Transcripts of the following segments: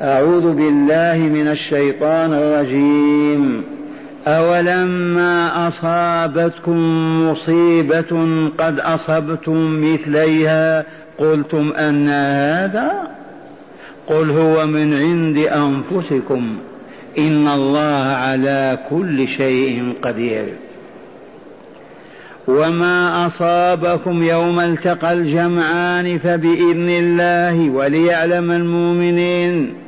أعوذ بالله من الشيطان الرجيم. أولما أصابتكم مصيبة قد أصبتم مثليها قلتم أن هذا؟ قل هو من عند أنفسكم. إن الله على كل شيء قدير. وما أصابكم يوم التقى الجمعان فبإذن الله وليعلم المؤمنين.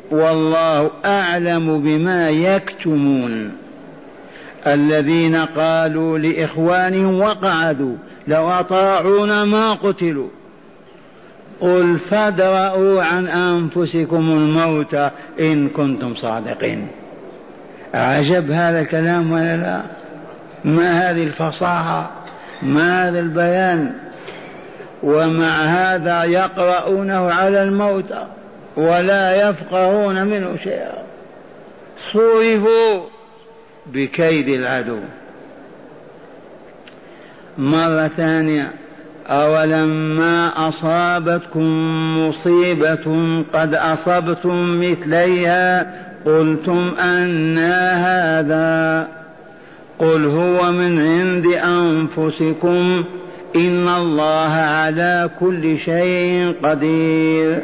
والله أعلم بما يكتمون. الذين قالوا لاخوانهم وقعدوا لو أطاعونا ما قتلوا. قل فادرأوا عن أنفسكم الموت إن كنتم صادقين. عجب هذا الكلام ولا لا؟ ما هذه الفصاحة؟ ما هذا البيان؟ ومع هذا يقرؤونه على الموتى. ولا يفقهون منه شيئا. صرفوا بكيد العدو. مرة ثانية أولما أصابتكم مصيبة قد أصبتم مثليها قلتم أن هذا. قل هو من عند أنفسكم إن الله على كل شيء قدير.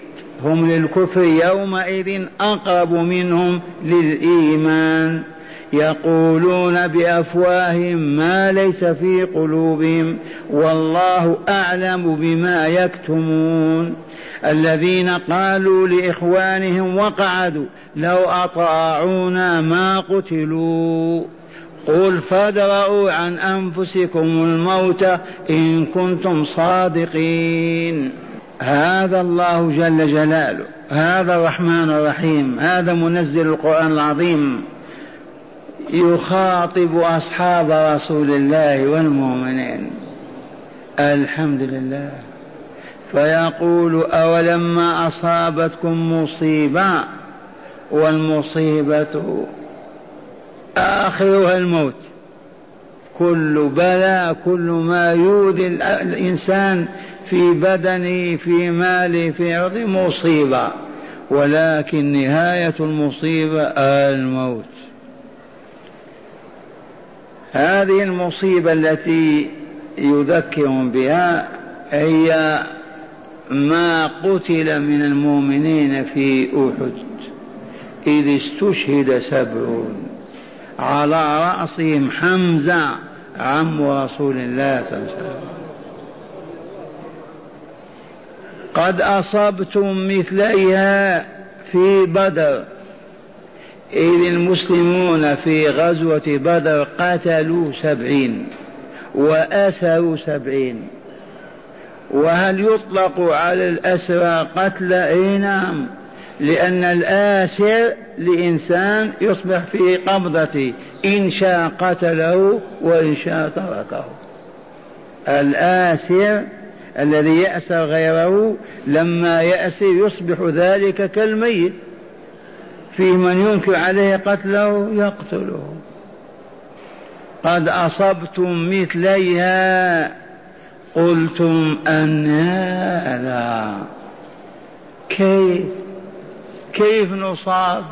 هم للكفر يومئذ أقرب منهم للإيمان. يقولون بأفواههم ما ليس في قلوبهم والله أعلم بما يكتمون. الذين قالوا لإخوانهم وقعدوا لو أطاعونا ما قتلوا. قل فادرأوا عن أنفسكم الموت إن كنتم صادقين. هذا الله جل جلاله هذا الرحمن الرحيم هذا منزل القرآن العظيم يخاطب أصحاب رسول الله والمؤمنين. الحمد لله. فيقول أولما أصابتكم مصيبة؟ والمصيبة آخرها الموت. كل بلاء كل ما يؤذي الإنسان في بدنه في ماله في عرضه مصيبة. ولكن نهاية المصيبة الموت. هذه المصيبة التي يذكرون بها هي ما قتل من المؤمنين في أحد. إذ استشهد سبعون. على رأسهم حمزة عم رسول الله صلى الله عليه وسلم. قد أصبتم مثليها في بدر. إذ المسلمون في غزوة بدر قتلوا سبعين وأسروا سبعين. وهل يطلق على الأسرى قتل؟ أي نعم لأن الآسر لإنسان يصبح في قبضته إن شاء قتله وإن شاء تركه. الآسر الذي يأسر غيره لما يأسر يصبح ذلك كالميت. فيه من ينكر عليه قتله يقتله. قد أصبتم مثليها قلتم أن هذا كيف؟ كيف نصاب؟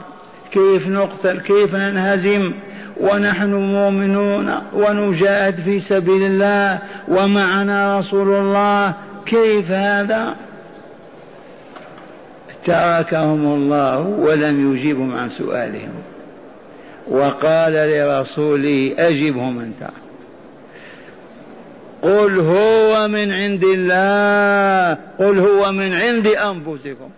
كيف نقتل؟ كيف ننهزم؟ ونحن مؤمنون ونجاهد في سبيل الله ومعنا رسول الله. كيف هذا؟ تركهم الله ولم يجيبهم عن سؤالهم. وقال لرسوله أجبهم أنت. قل هو من عند الله. قل هو من عند أنفسكم.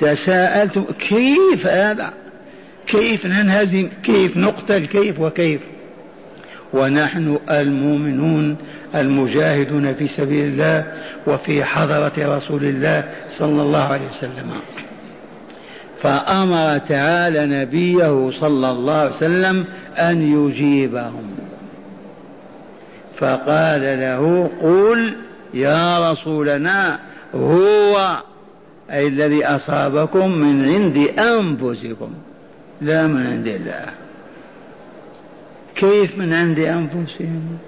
تساءلتم كيف هذا؟ كيف ننهزم كيف نقتل؟ كيف وكيف؟ ونحن المؤمنون المجاهدون في سبيل الله وفي حضرة رسول الله صلى الله عليه وسلم. فأمر تعالى نبيه صلى الله عليه وسلم أن يجيبهم. فقال له قل يا رسولنا هو أي الذي أصابكم من عند أنفسكم. لا من عند الله كيف من عند أنفسهم؟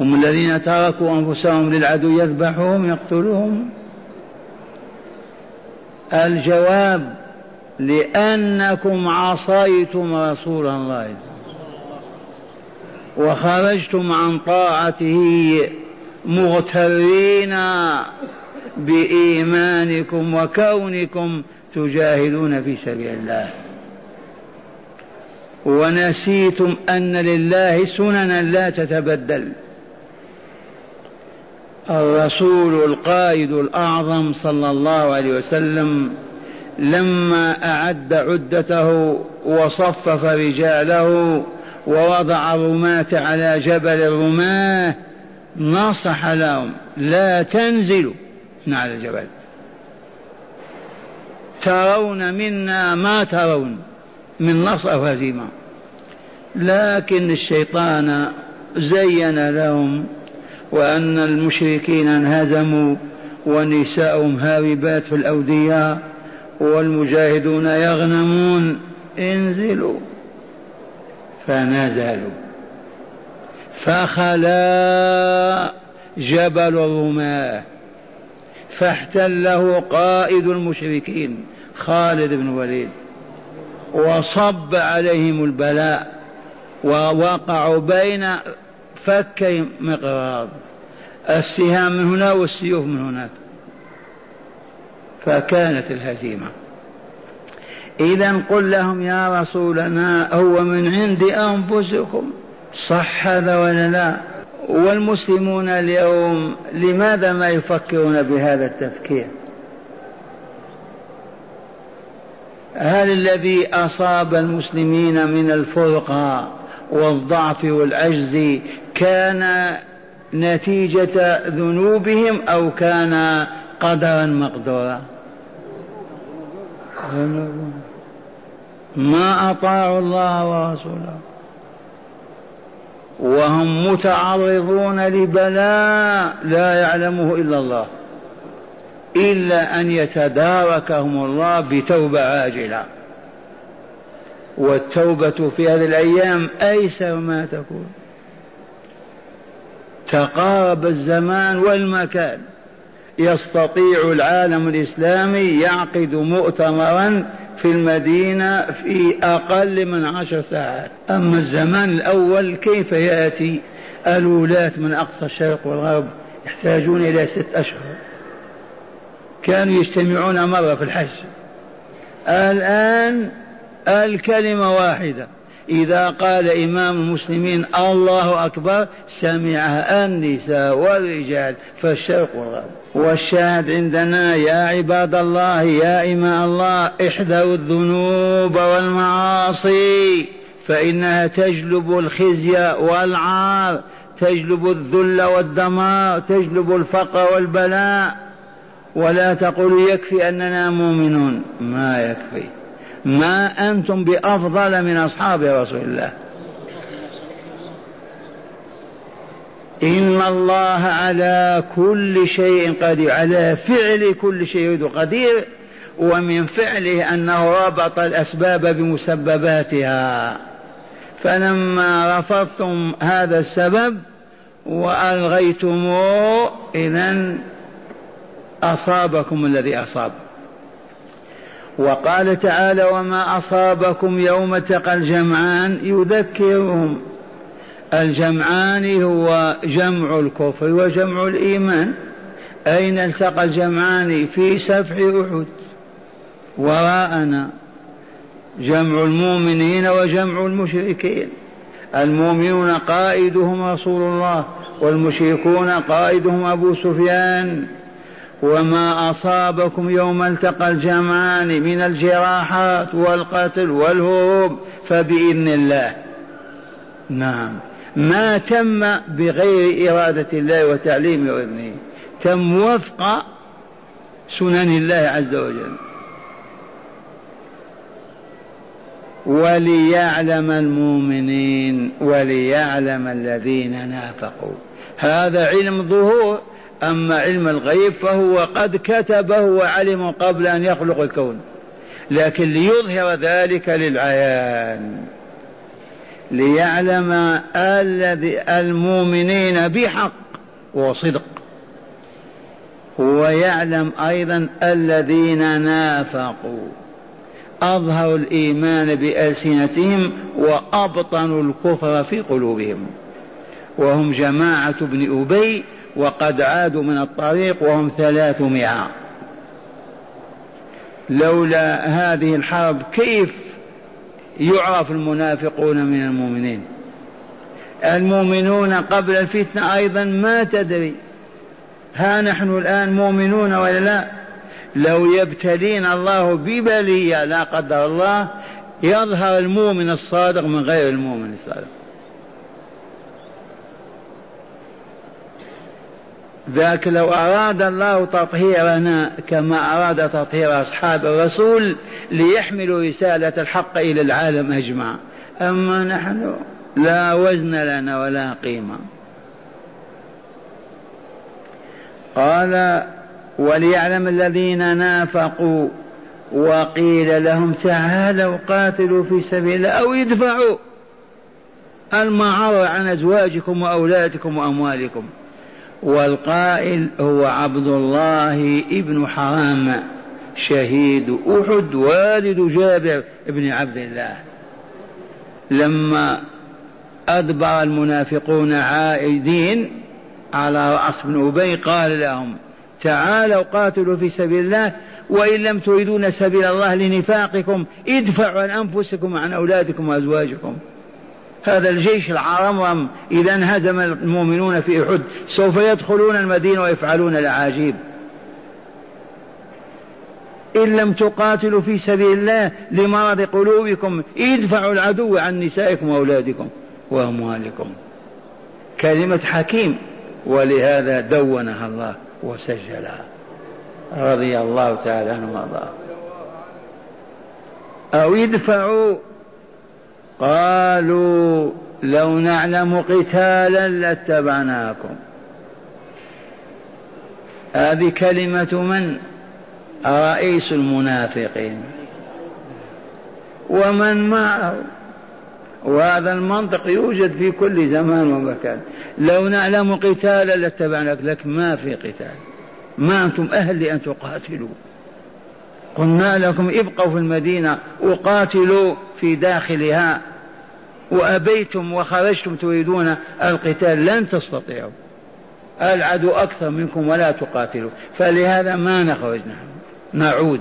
هم الذين تركوا أنفسهم للعدو يذبحهم يقتلهم. الجواب لأنكم عصيتم رسول الله. وخرجتم عن طاعته مغترين بإيمانكم وكونكم تجاهدون في سبيل الله. ونسيتم أن لله سننا لا تتبدل. الرسول القائد الأعظم صلى الله عليه وسلم لما أعد عدته وصفف رجاله ووضع الرماة على جبل الرماة نصح لهم لا تنزلوا من على الجبل. ترون منا ما ترون من نصر وهزيمة لكن الشيطان زين لهم وأن المشركين انهزموا ونساؤهم هاربات في الأودية والمجاهدون يغنمون انزلوا. فنزلوا. فخلا جبل الرماة. فاحتله قائد المشركين خالد بن وليد وصب عليهم البلاء ووقعوا بين فكي مقراض السهام من هنا والسيوف من هناك. فكانت الهزيمة. إذا قل لهم يا رسولنا هو من عند أنفسكم صح هذا ولا لا؟ والمسلمون اليوم لماذا ما يفكرون بهذا التفكير؟ هل الذي أصاب المسلمين من الفرقة والضعف والعجز كان نتيجة ذنوبهم أو كان قدرا مقدورا؟ ما أطاعوا الله ورسوله. وهم متعرضون لبلاء لا يعلمه إلا الله إلا أن يتداركهم الله بتوبة عاجلة. والتوبة في هذه الأيام أيسر ما تكون. تقارب الزمان والمكان. يستطيع العالم الإسلامي يعقد مؤتمرا في المدينة في أقل من عشر ساعات. أما الزمان الأول كيف يأتي؟ الولاة من أقصى الشرق والغرب يحتاجون إلى ست أشهر. كانوا يجتمعون مرة في الحج. الآن الكلمة واحدة. إذا قال إمام المسلمين الله أكبر سمعها النساء والرجال فالشرق والغرب. والشاهد عندنا يا عباد الله يا إماء الله احذروا الذنوب والمعاصي فإنها تجلب الخزي والعار تجلب الذل والدمار تجلب الفقر والبلاء. ولا تقولوا يكفي أننا مؤمنون. ما يكفي. ما أنتم بأفضل من أصحاب رسول الله. إن الله على كل شيء قدير على فعل كل شيء قدير ومن فعله أنه ربط الأسباب بمسبباتها. فلما رفضتم هذا السبب وألغيتموه إذا أصابكم الذي أصاب. وقال تعالى وما أصابكم يوم التقى الجمعان يذكرهم. الجمعان هو جمع الكفر وجمع الإيمان. أين التقى الجمعان؟ في سفح أحد وراءنا. جمع المؤمنين وجمع المشركين. المؤمنون قائدهم رسول الله والمشركون قائدهم أبو سفيان. وما أصابكم يوم التقى الجمعان من الجراحات والقتل والهروب فبإذن الله. نعم. ما تم بغير إرادة الله وتعليمه وإذنه تم وفق سنن الله عز وجل. وليعلم المؤمنين وليعلم الذين نافقوا. هذا علم ظهور أما علم الغيب فهو قد كتبه وعلم قبل أن يخلق الكون. لكن ليظهر ذلك للعيان ليعلم الذي المؤمنين بحق وصدق ويعلم أيضا الذين نافقوا. أظهروا الإيمان بألسنتهم وأبطنوا الكفر في قلوبهم. وهم جماعة ابن أبي وقد عادوا من الطريق وهم ثلاثمائة. لولا هذه الحرب كيف يعرف المنافقون من المؤمنين؟ المؤمنون قبل الفتنة أيضا ما تدري ها نحن الآن مؤمنون ولا لا. لو يبتلينا الله ببلية لا قدر الله يظهر المؤمن الصادق من غير المؤمن الصادق. ذاك لو أراد الله تطهيرنا كما أراد تطهير أصحاب الرسول ليحملوا رسالة الحق إلى العالم أجمع. أما نحن لا وزن لنا ولا قيمة. قال وليعلم الذين نافقوا وقيل لهم تعالوا قاتلوا في سبيل الله أو ادفعوا المعار عن أزواجكم وأولادكم وأموالكم. والقائل هو عبد الله ابن حرام شهيد أحد والد جابر بن عبد الله. لما أدبر المنافقون عائدين على رأس بن أبي قال لهم تعالوا قاتلوا في سبيل الله وإن لم تريدون سبيل الله لنفاقكم ادفعوا عن أنفسكم وعن أولادكم وأزواجكم. هذا الجيش العرمرم إذا انهزم المؤمنون في أحد؟ سوف يدخلون المدينة ويفعلون العجيب إن لم تقاتلوا في سبيل الله لمرض قلوبكم ادفعوا العدو عن نسائكم وأولادكم وأموالكم. كلمة حكيم ولهذا دونها الله وسجلها. رضي الله تعالى عنه وأرضاه. أو يدفعوا قالوا لو نعلم قتالا لاتبعناكم. هذه كلمة من؟ رئيس المنافقين. ومن معه؟ وهذا المنطق يوجد في كل زمان ومكان. لو نعلم قتالا لاتبعناك لكن ما في قتال. ما أنتم أهل لأن تقاتلوا. قلنا لكم ابقوا في المدينة وقاتلوا في داخلها. وأبيتم وخرجتم تريدون القتال لن تستطيعوا. العدو أكثر منكم ولا تقاتلوا. فلهذا ما نخرج نحن؟ نعود.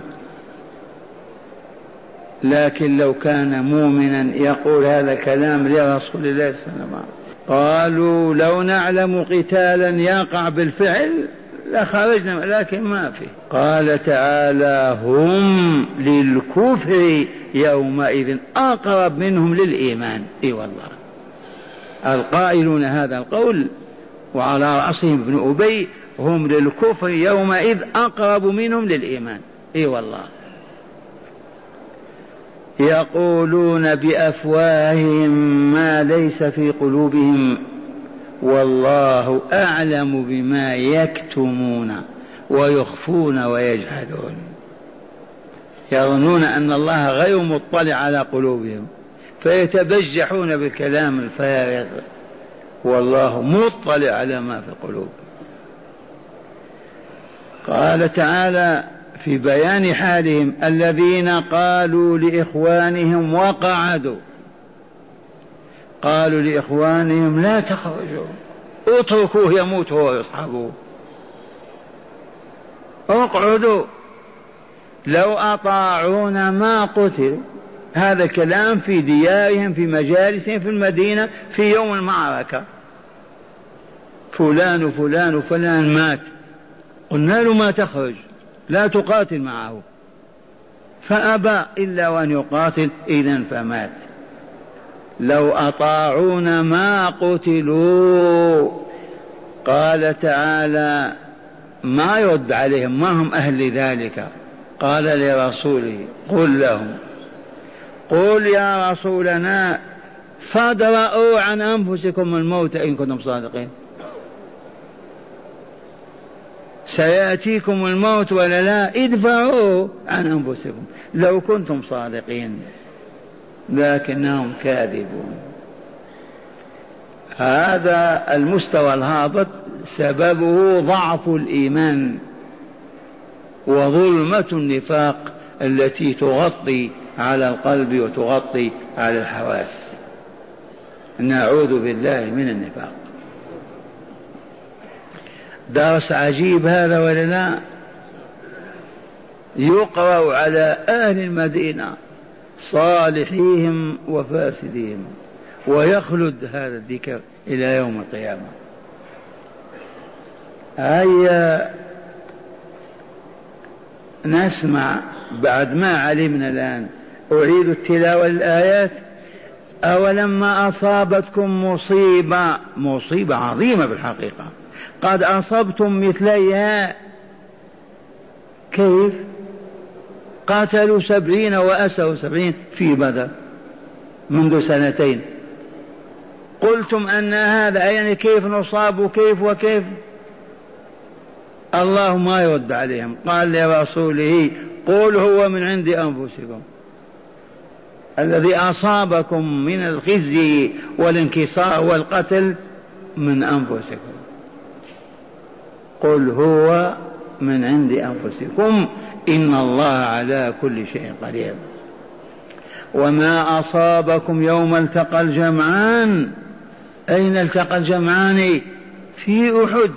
لكن لو كان مؤمنا يقول هذا الكلام لرسول الله صلى الله عليه وسلم قالوا لو نعلم قتالا يقع بالفعل لخرجنا لكن ما في. قال تعالى هم للكفر يومئذ أقرب منهم للإيمان. إي والله. القائلون هذا القول وعلى رأسهم ابن أبي هم للكفر يومئذ أقرب منهم للإيمان. إي والله. يقولون بأفواههم ما ليس في قلوبهم والله أعلم بما يكتمون ويخفون ويجهلون يظنون أن الله غير مطلع على قلوبهم فيتبجحون بالكلام الفارغ. والله مطلع على ما في القلوب. قال تعالى في بيان حالهم الذين قالوا لإخوانهم وقعدوا. قالوا لإخوانهم لا تخرجوا اتركوه يموت هو وأصحابه اقعدوا. لو أطاعونا ما قتلوا هذا كلام في ديارهم في مجالسهم في المدينة في يوم المعركة. فلان وفلان وفلان مات. قلنا له ما تخرج لا تقاتل معه. فأبى إلا وأن يقاتل إذا فمات. لو أطاعون ما قتلوا. قال تعالى ما يرد عليهم ما هم أهل ذلك؟ قال لرسوله قل لهم قل يا رسولنا فادرأوا عن أنفسكم الموت إن كنتم صادقين. سيأتيكم الموت ولا لا ادفعوا عن أنفسكم لو كنتم صادقين. لكنهم كاذبون. هذا المستوى الهابط سببه ضعف الإيمان وظلمة النفاق التي تغطي على القلب وتغطي على الحواس. نعوذ بالله من النفاق. درس عجيب هذا ولا لا؟ يقرأ على أهل المدينة. صالحيهم وفاسديهم ويخلد هذا الذكر إلى يوم القيامة. هيا نسمع بعد ما علمنا الآن أعيد التلاوة للآيات أولما أصابتكم مصيبة مصيبة عظيمة بالحقيقة قد أصبتم مثليها. كيف؟ قاتلوا سبعين وأسروا سبعين في بدر منذ سنتين. قلتم أن هذا يعني كيف نصاب وكيف وكيف؟ الله ما يرد عليهم. قال لرسوله قل هو من عند أنفسكم. الذي أصابكم من الخزي والانكسار والقتل من أنفسكم. قل هو من عند أنفسكم. إن الله على كل شيء قدير. وما أصابكم يوم التقى الجمعان؟ أين التقى الجمعان؟ في أحد.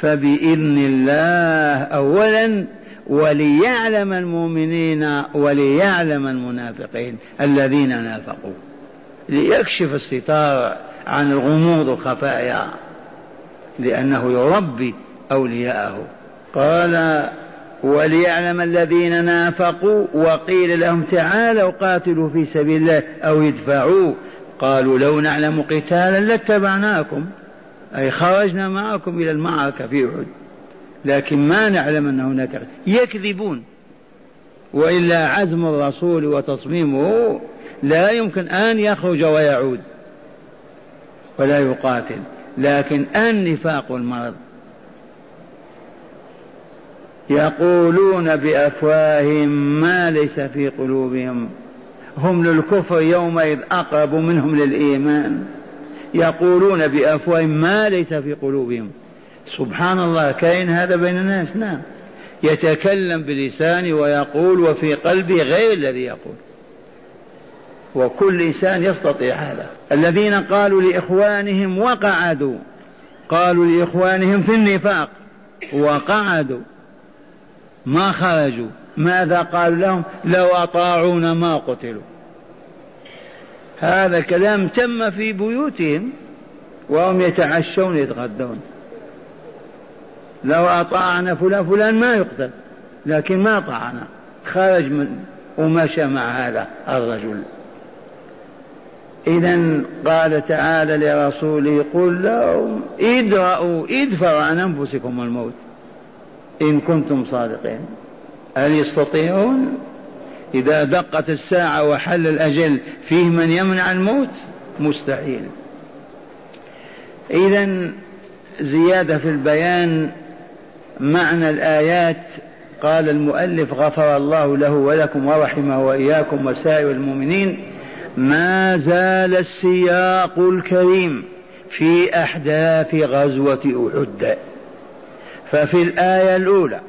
فبإذن الله أولا وليعلم المؤمنين وليعلم المنافقين الذين نافقوا. ليكشف الستار عن الغموض والخفايا لأنه يربي أولياءه. قال وليعلم الذين نافقوا وقيل لهم تعالوا قاتلوا في سبيل الله أو ادفعوا. قالوا لو نعلم قتالا لاتبعناكم. أي خرجنا معكم إلى المعركة في أحد. لكن ما نعلم أن هناك يكذبون. وإلا عزم الرسول وتصميمه لا يمكن أن يخرج ويعود. ولا يقاتل. لكن النفاق المرض. يقولون بأفواههم ما ليس في قلوبهم. هم للكفر يومئذ أقرب منهم للإيمان. يقولون بأفواههم ما ليس في قلوبهم. سبحان الله كائن هذا بين الناس نعم. يتكلم بلسانه ويقول وفي قلبه غير الذي يقول. وكل إنسان يستطيع هذا. الذين قالوا لإخوانهم وقعدوا قالوا لإخوانهم في النفاق وقعدوا. ما خرجوا. ماذا قالوا لهم؟ لو أطاعونا ما قتلوا. هذا كلام تم في بيوتهم وهم يتعشون يتغدون لو أطاعنا فلان فلان ما يقتل لكن ما طعنا خرج من ومشى مع هذا الرجل. إذا قال تعالى لرسوله قل لهم ادرأوا ادفعوا عن أنفسكم الموت. إن كنتم صادقين. هل يستطيعون؟ إذا دقت الساعة وحل الأجل فيه من يمنع الموت؟ مستحيل. إذا زيادة في البيان معنى الآيات. قال المؤلف غفر الله له ولكم ورحمه وإياكم وسائر المؤمنين ما زال السياق الكريم في أحداث غزوة أحد ففي الآية الأولى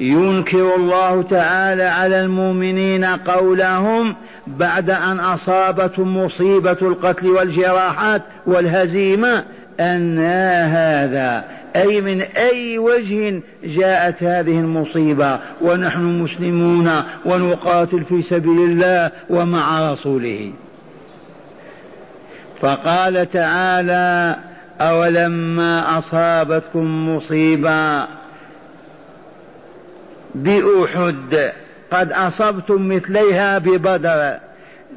ينكر الله تعالى على المؤمنين قولهم بعد أن أصابتهم مصيبة القتل والجراحات والهزيمة أن هذا. أي من أي وجه جاءت هذه المصيبة؟ ونحن مسلمون ونقاتل في سبيل الله ومع رسوله. فقال تعالى أولما أصابتكم مصيبة بأحد قد أصبتم مثليها ببدر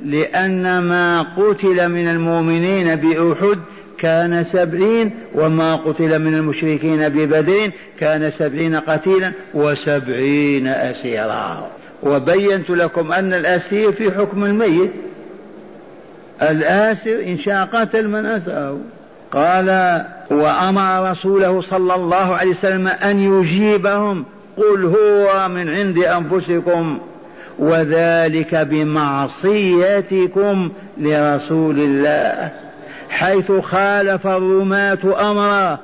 لأن ما قتل من المؤمنين بأحد كان سبعين وما قتل من المشركين ببدر كان سبعين قتيلا وسبعين أسيرا. وبينت لكم أن الأسير في حكم الميت الآسر إن شاء قتل من أسره قال وأمر رسوله صلى الله عليه وسلم أن يجيبهم. قل هو من عند أنفسكم وذلك بمعصيتكم لرسول الله حيث خالف الرماة أمره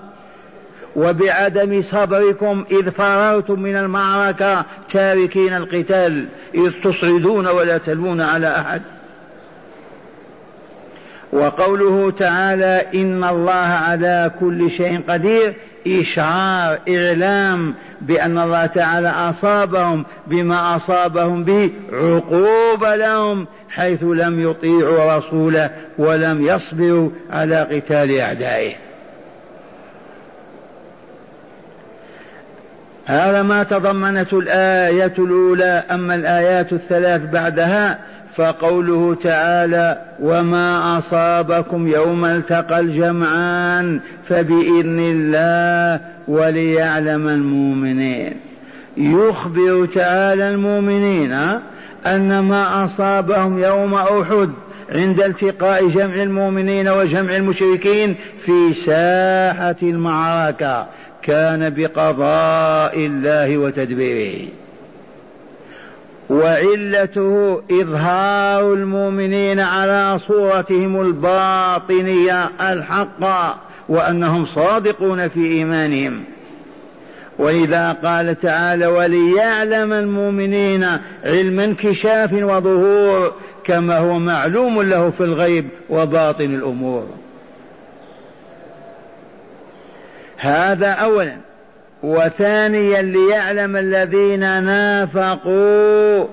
وبعدم صبركم إذ فررتم من المعركة تاركين القتال إذ تصعدون ولا تلوون على أحد. وقوله تعالى إن الله على كل شيء قدير إشعار إعلام بأن الله تعالى أصابهم بما أصابهم به عقوبة لهم حيث لم يطيعوا رسوله ولم يصبروا على قتال أعدائه. هذا ما تضمنته الآية الأولى أما الآيات الثلاث بعدها فقوله تعالى وما أصابكم يوم التقى الجمعان فبإذن الله وليعلم المؤمنين. يخبر تعالى المؤمنين أن ما أصابهم يوم أحد عند التقاء جمع المؤمنين وجمع المشركين في ساحة المعركة. كان بقضاء الله وتدبيره. وعلته إظهار المؤمنين على صورتهم الباطنية الحق وأنهم صادقون في إيمانهم. ولذا قال تعالى وليعلم المؤمنين علم انكشاف وظهور كما هو معلوم له في الغيب وباطن الأمور. هذا أولا. وثانيا ليعلم الذين نافقوا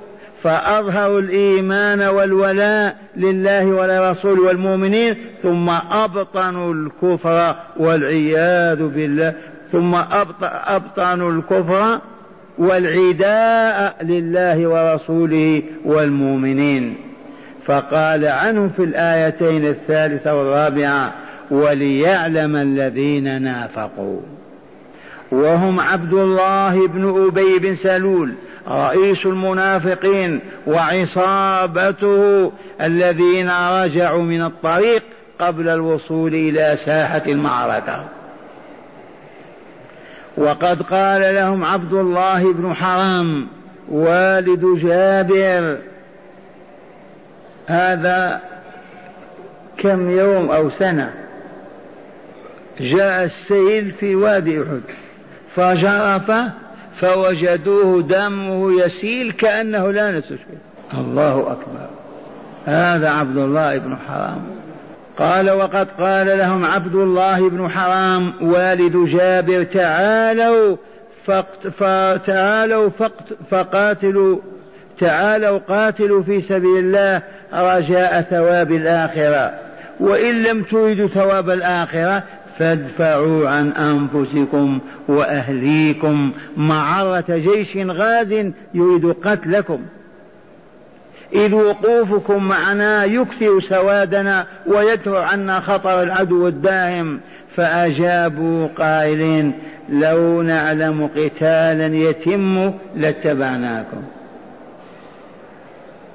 فأظهروا الإيمان والولاء لله ولرسوله والمؤمنين ثم أبطنوا الكفر والعياذ بالله ثم أبطنوا الكفر والعداء لله ورسوله والمؤمنين. فقال عنهم في الآيتين الثالثة والرابعة وليعلم الذين نافقوا وهم عبد الله بن أبي بن سلول رئيس المنافقين وعصابته الذين رجعوا من الطريق قبل الوصول إلى ساحة المعركة. وقد قال لهم عبد الله بن حرام والد جابر هذا كم يوم أو سنة جاء السيل في وادي أحد. فجرف فوجدوه دمه يسيل كأنه لا نسوش الله أكبر. هذا عبد الله بن حرام. قال وقد قال لهم عبد الله بن حرام والد جابر تعالوا فقت فتعالوا فقت فقاتلوا تعالوا قاتلوا في سبيل الله رجاء ثواب الآخرة. وإن لم تريدوا ثواب الآخرة فادفعوا عن أنفسكم وأهليكم معرة جيش غاز يريد قتلكم. إذ وقوفكم معنا يكثر سوادنا ويدفع عنا خطر العدو الداهم. فأجابوا قائلين لو نعلم قتالا يتم لاتبعناكم.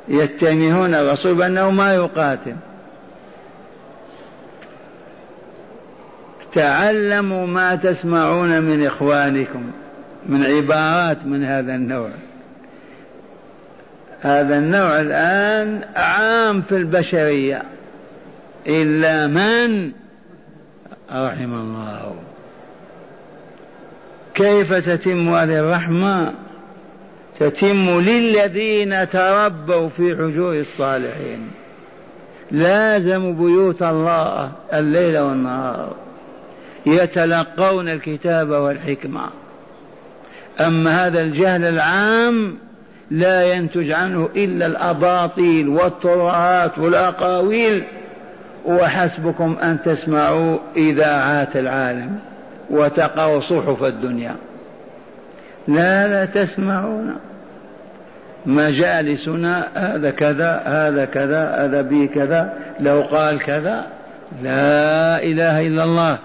يتهمون الرسول بأنه ما يقاتل. تعلموا ما تسمعون من إخوانكم من عبارات من هذا النوع. هذا النوع الآن عام في البشرية. إلا من؟ رحم الله. كيف تتم هذه الرحمة؟ تتم للذين تربوا في حجور الصالحين. لازموا بيوت الله الليل والنهار. يتلقون الكتاب والحكمة. أما هذا الجهل العام لا ينتج عنه إلا الأباطيل والترهات والأقاويل. وحسبكم أن تسمعوا إذاعات العالم وتقرأوا صحف الدنيا. لا لا تسمعون. مجالسنا هذا كذا هذا كذا هذا بي كذا لو قال كذا لا إله إلا الله.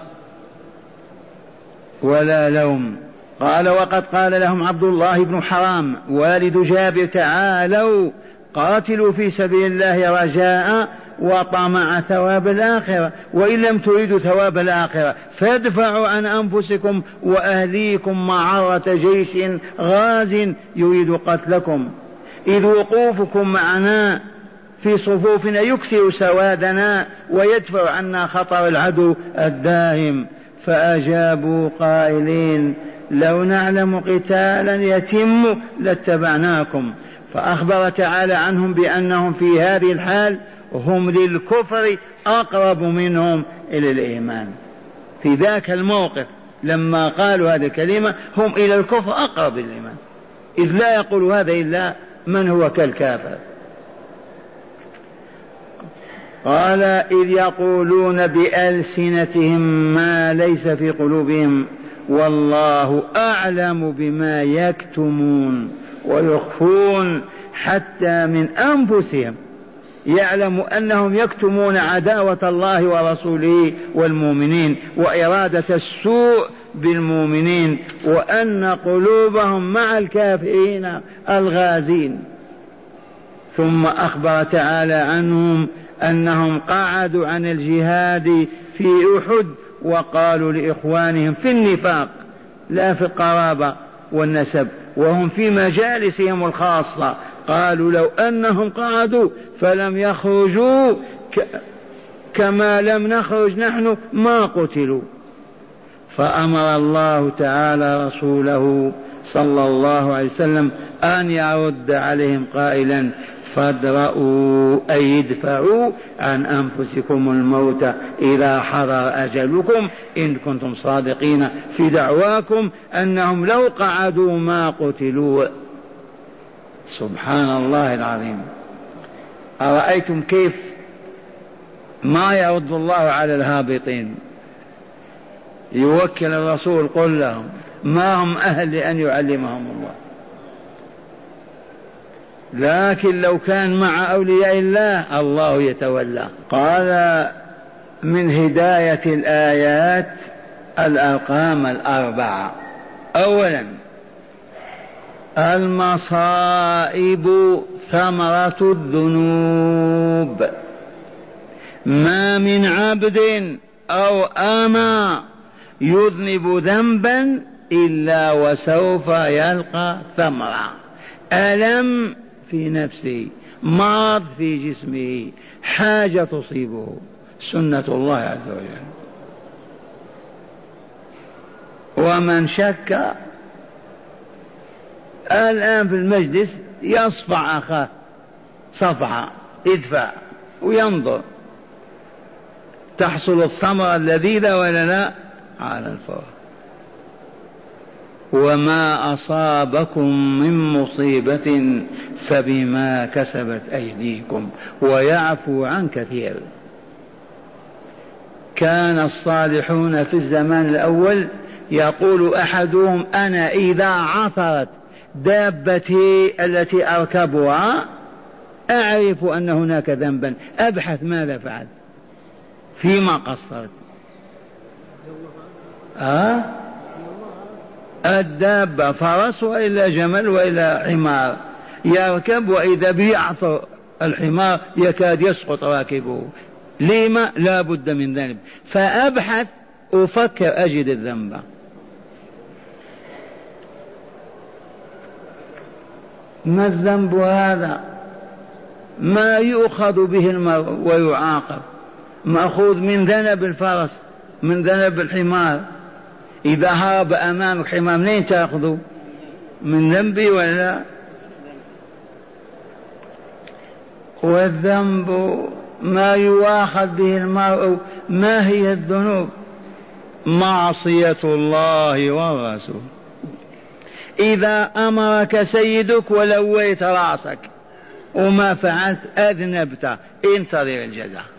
ولا لوم. قال وقد قال لهم عبد الله بن حرام والد جابر تعالوا قاتلوا في سبيل الله رجاء وطمع ثواب الآخرة وإن لم تريدوا ثواب الآخرة فادفعوا عن أنفسكم وأهليكم معرة جيش غاز يريد قتلكم. إذ وقوفكم معنا في صفوفنا يكثر سوادنا ويدفع عنا خطر العدو الداهم. فأجابوا قائلين لو نعلم قتالا يتم لاتبعناكم. فأخبر تعالى عنهم بأنهم في هذه الحال هم للكفر أقرب منهم إلى الإيمان. في ذاك الموقف لما قالوا هذه الكلمة هم إلى الكفر أقرب الإيمان إذ لا يقول هذا إلا من هو كالكافر. قال إذ يقولون بألسنتهم ما ليس في قلوبهم والله أعلم بما يكتمون ويخفون حتى من أنفسهم يعلم أنهم يكتمون عداوة الله ورسوله والمؤمنين وإرادة السوء بالمؤمنين وأن قلوبهم مع الكافرين الغازين. ثم أخبر تعالى عنهم أنهم قعدوا عن الجهاد في أحد وقالوا لإخوانهم في النفاق لا في القرابة والنسب وهم في مجالسهم الخاصة. قالوا لو أنهم قعدوا فلم يخرجوا كما لم نخرج نحن ما قتلوا. فأمر الله تعالى رسوله صلى الله عليه وسلم أن يرد عليهم قائلا فادرؤوا أي ادفعوا عن أنفسكم الموت إذا حضر أجلكم إن كنتم صادقين في دعواكم أنهم لو قعدوا ما قتلوا. سبحان الله العظيم. أرأيتم كيف ما يرد الله على الهابطين؟ يوكل الرسول قل لهم ما هم أهل لأن يعلمهم الله؟ لكن لو كان مع أولياء الله الله يتولى. قال من هداية الآيات الأرقام الأربعة. أولا المصائب ثمرة الذنوب. ما من عبد أو أما يذنب ذنبا إلا وسوف يلقى ثمرة. ألم في نفسه مرض في جسمه حاجة تصيبه سنة الله عز وجل. ومن شك الآن في المجلس يصفع أخاه صفعة ادفع وينظر. تحصل الثمرة اللذيذة ولا لا؟ على الفور. وما أصابكم من مصيبة فبما كسبت أيديكم ويعفو عن كثير. كان الصالحون في الزمان الأول يقول أحدهم أنا إذا عثرت دابتي التي أركبها أعرف أن هناك ذنبا. أبحث ماذا فعلت؟ فيما قصرت. أه؟ الدابة فرس وإلا جمل وإلا حمار. يركب وإذا به يعثر الحمار يكاد يسقط راكبه. لما؟ لا بد من ذنب فأبحث أفكر أجد الذنب. ما الذنب هذا؟ ما يؤخذ به المرء ويعاقب. مأخوذ من ذنب الفرس من ذنب الحمار. إذا هرب أمامك حمار منين تأخذه؟ من ذنبي ولا؟ والذنب ما يواخذ به المرء ما هي الذنوب؟ معصية الله والرسول إذا أمرك سيدك ولويت رأسك وما فعلت أذنبت. انتظر الجزاء.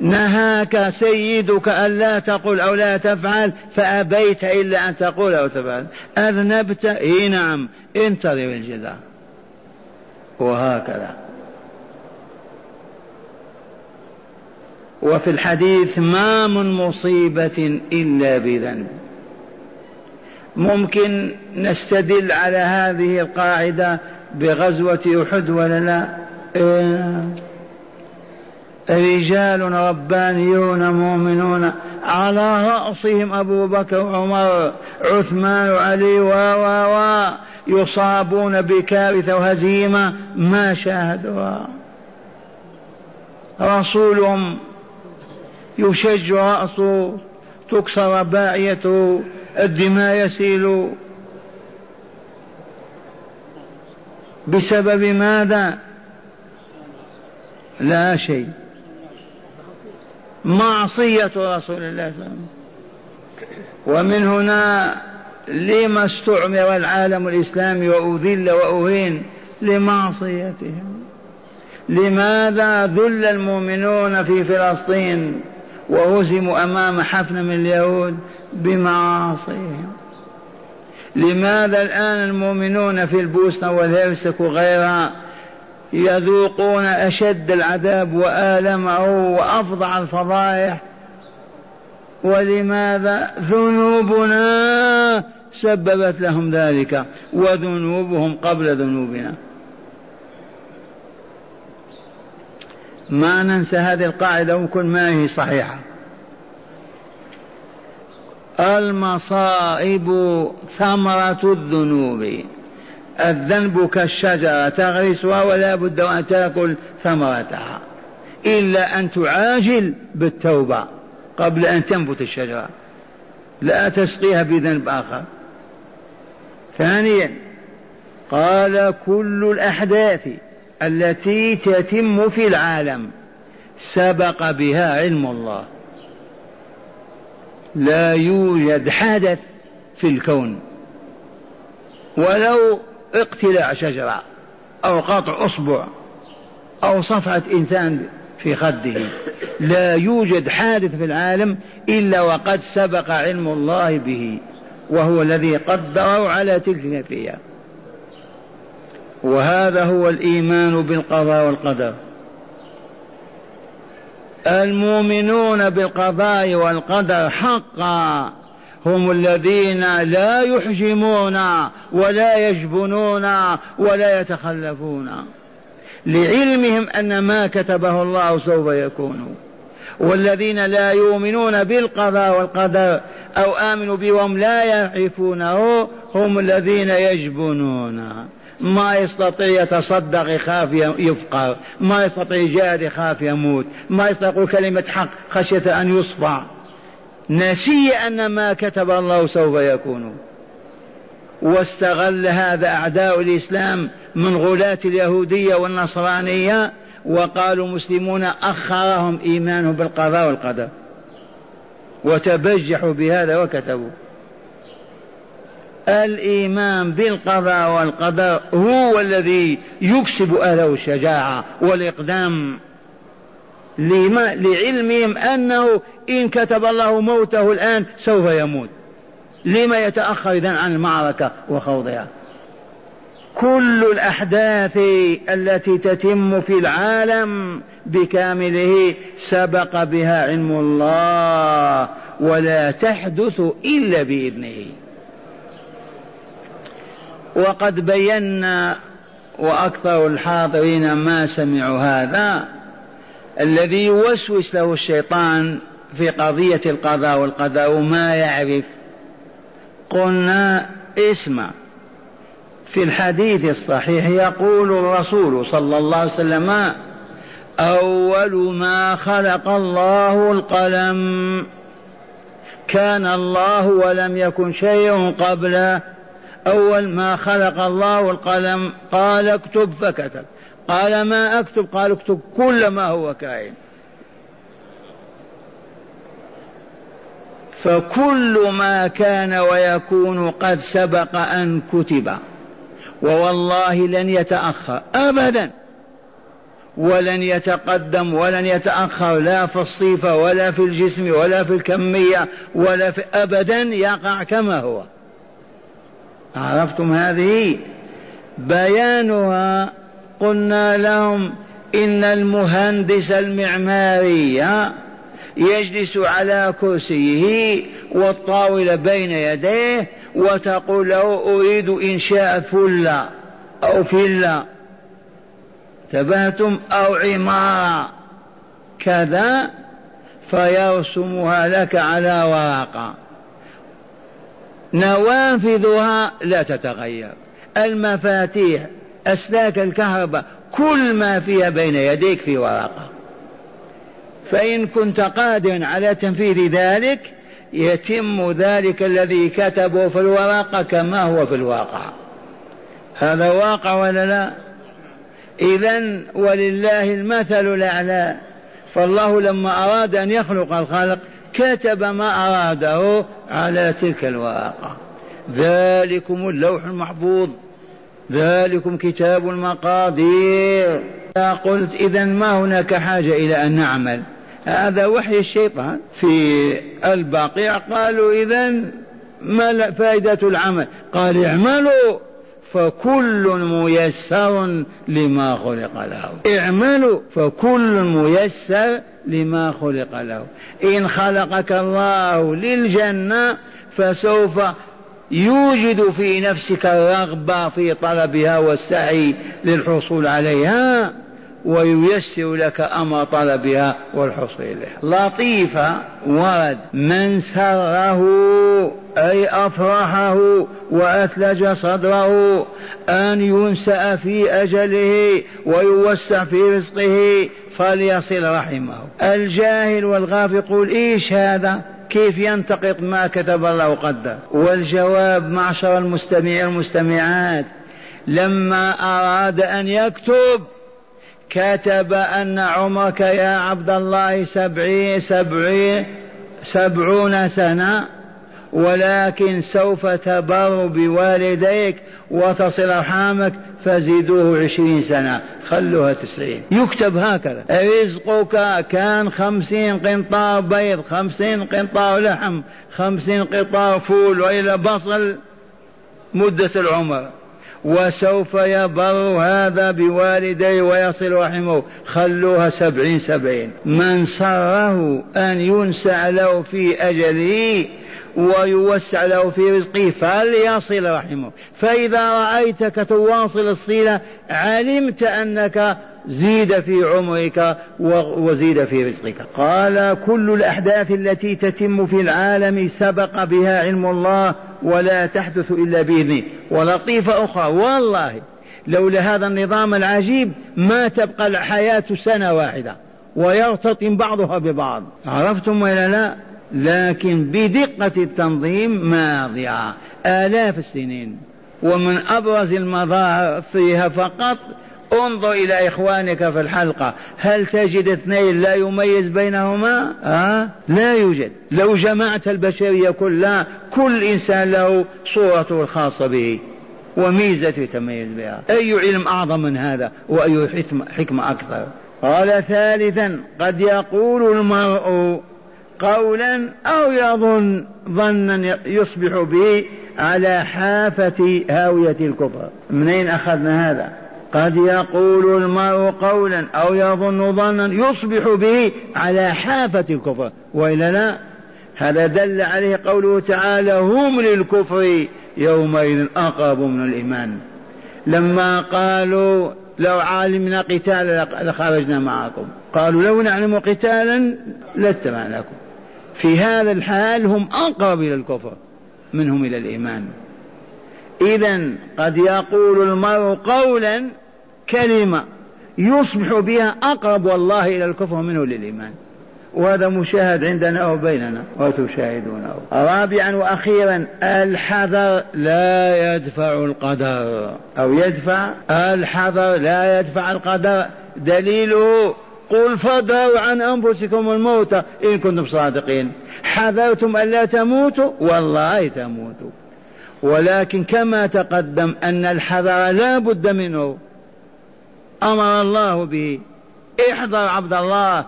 نهاك سيدك ألا تقول أو لا تفعل فأبيت إلا أن تقول أو تفعل. أذنبت؟ إي نعم. انتظر الجزاء. وهكذا. وفي الحديث ما من مصيبة إلا بذنب. ممكن نستدل على هذه القاعدة بغزوة أحد ولا لا؟ إيه. رجال ربانيون مؤمنون على رأسهم أبو بكر وعمر عثمان وعلي و و و يصابون بكارثة وهزيمة ما شاهدوها. رسولهم يشج رأسه تكسر باعيته الدماء يسيل. بسبب ماذا؟ لا شيء. معصية رسول الله صلى الله عليه وسلم. ومن هنا لما استعمر العالم الإسلامي وأذل وأهين لمعصيتهم. لماذا ذل المؤمنون في فلسطين وهزموا أمام حفن من اليهود؟ بمعاصيهم. لماذا الآن المؤمنون في البوسنة والهرسك وغيرها يذوقون أشد العذاب وآلمه وأفظع الفضائح. ولماذا؟ ذنوبنا سببت لهم ذلك وذنوبهم قبل ذنوبنا. ما ننسى هذه القاعدة وكل ما هي صحيحة. المصائب ثمرة الذنوب. الذنب كالشجرة تغرسها ولا بد أن تأكل ثمرتها إلا أن تعاجل بالتوبة قبل أن تنبت الشجرة. لا تسقيها بذنب آخر. ثانيا قال كل الأحداث التي تتم في العالم سبق بها علم الله. لا يوجد حدث في الكون ولو اقتلاع شجرة أو قطع أصبع أو صفعة إنسان في خده. لا يوجد حادث في العالم إلا وقد سبق علم الله به وهو الذي قدره على تلك الكيفية. وهذا هو الإيمان بالقضاء والقدر. المؤمنون بالقضاء والقدر حقا. هم الذين لا يحجمون ولا يجبنون ولا يتخلفون. لعلمهم أن ما كتبه الله سوف يكون. والذين لا يؤمنون بالقضاء والقدر أو آمنوا به وهم لا يعرفونه هم الذين يجبنون. ما يستطيع يتصدق يخاف يفقر. ما يستطيع يجاهد يخاف يموت. ما يستطيع كلمة حق خشية أن يصفع نسي أن ما كتب الله سوف يكون. واستغل هذا أعداء الإسلام من غلاة اليهودية والنصرانية وقالوا مسلمون أخرهم إيمانهم بالقضاء والقدر. وتبجحوا بهذا وكتبوا. الإيمان بالقضاء والقدر هو الذي يكسب أهله الشجاعة والإقدام. لما لعلمهم أنه إن كتب الله موته الآن سوف يموت. لما يتأخر إذن عن المعركة وخوضها. كل الأحداث التي تتم في العالم بكامله سبق بها علم الله ولا تحدث إلا بإذنه. وقد بينا وأكثر الحاضرين ما سمعوا هذا الذي يوسوس له الشيطان في قضية القضاء والقدر وما يعرف. قلنا اسمع. في الحديث الصحيح يقول الرسول صلى الله عليه وسلم أول ما خلق الله القلم. كان الله ولم يكن شيء قبله. أول ما خلق الله القلم قال اكتب فكتب. قال ما أكتب؟ قال اكتب كل ما هو كائن. فكل ما كان ويكون قد سبق أن كتب. ووالله لن يتأخر أبدا. ولن يتقدم ولن يتأخر لا في الصفة ولا في الجسم ولا في الكمية ولا في أبدا يقع كما هو. عرفتم هذه؟ بيانها قلنا لهم إن المهندس المعماري يجلس على كرسيه والطاولة بين يديه وتقول له أريد إنشاء فلة أو فيلا تبهتم أو عمارة. كذا فيرسمها لك على ورقة. نوافذها لا تتغير. المفاتيح أسلاك الكهرباء كل ما فيها بين يديك في ورقة. فإن كنت قادرا على تنفيذ ذلك يتم ذلك الذي كتبه في الورقة كما هو في الواقع. هذا واقع ولا لا؟ إذا ولله المثل الأعلى. فالله لما أراد أن يخلق الخلق كتب ما أراده على تلك الورقة. ذلكم اللوح المحفوظ. ذلكم كتاب المقادير. قلت إذا ما هناك حاجة إلى أن نعمل؟ هذا وحي الشيطان. في البقيع قالوا إذا ما فائدة العمل؟ قال اعملوا فكل ميسر لما خلق له. اعملوا فكل ميسر لما خلق له. إن خلقك الله للجنة فسوف يوجد في نفسك الرغبة في طلبها والسعي للحصول عليها وييسر لك أمر طلبها والحصول إليها لطيفة ورد. من سره أي أفرحه وأثلج صدره أن ينسأ في أجله ويوسع في رزقه فليصل رحمه. الجاهل والغافل يقول إيش هذا؟ كيف ينتقط ما كتب الله قدر والجواب معشر المستمعين والمستمعات لما أراد أن يكتب كتب أن عمرك يا عبد الله سبعين سبعين سبعون سنة ولكن سوف تبر بوالديك وتصل أرحامك فزيدوه عشرين سنة خلوها تسعين. يكتب هكذا. رزقك كان خمسين قنطار بيض خمسين قنطار لحم خمسين قنطار فول وإلى بصل مدة العمر. وسوف يبر هذا بوالديه ويصل رحمه. خلوها سبعين سبعين. من سره أن ينسع له في أجله ويوسع له في رزقه فليصل رحمه. فإذا رأيتك تواصل الصلة علمت أنك زيد في عمرك وزيد في رزقك. قال كل الأحداث التي تتم في العالم سبق بها علم الله ولا تحدث إلا بإذنه. ولطيفة أخرى والله لولا هذا النظام العجيب ما تبقى الحياة سنة واحدة ويرتطم بعضها ببعض. عرفتم ولا لا؟ لكن بدقة التنظيم ماضية. آلاف السنين. ومن أبرز المظاهر فيها فقط انظر إلى إخوانك في الحلقة. هل تجد اثنين لا يميز بينهما؟ أه؟ لا يوجد. لو جمعت البشرية كلها كل إنسان له صورته الخاصة به وميزة يتميز بها. أي علم أعظم من هذا وأي حكمة أكثر؟ قال ثالثا قد يقول المرء قولا أو يظن ظنا يصبح به على حافة هاوية الكفر. منين أخذنا هذا؟ قد يقول المرء قولا أو يظن ظنا يصبح به على حافة الكفر. وإلا لا؟ هذا دل عليه قوله تعالى هم للكفر يومئذ أقرب من الإيمان. لما قالوا لو علمنا قتالا لخرجنا معكم. قالوا لو نعلم قتالا لاتبعناكم. في هذا الحال هم أقرب إلى الكفر منهم إلى الإيمان. إذا قد يقول المرء قولا كلمة يصبح بها أقرب والله إلى الكفر منه للإيمان. وهذا مشاهد عندنا وبيننا وتشاهدونه رابعا وأخيرا الحذر لا يدفع القدر. أو يدفع الحذر لا يدفع القدر. دليله قل فادروا عن أنفسكم الموت إن كنتم صادقين. حذرتم ألا تموتوا؟ والله تموتوا. ولكن كما تقدم أن الحذر لا بد منه. أمر الله به. احذر عبد الله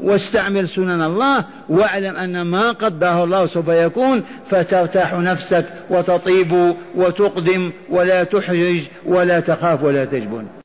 واستعمل سنن الله واعلم أن ما قدره الله سوف يكون. فترتاح نفسك وتطيب وتقدم ولا تحرج ولا تخاف ولا تجبن.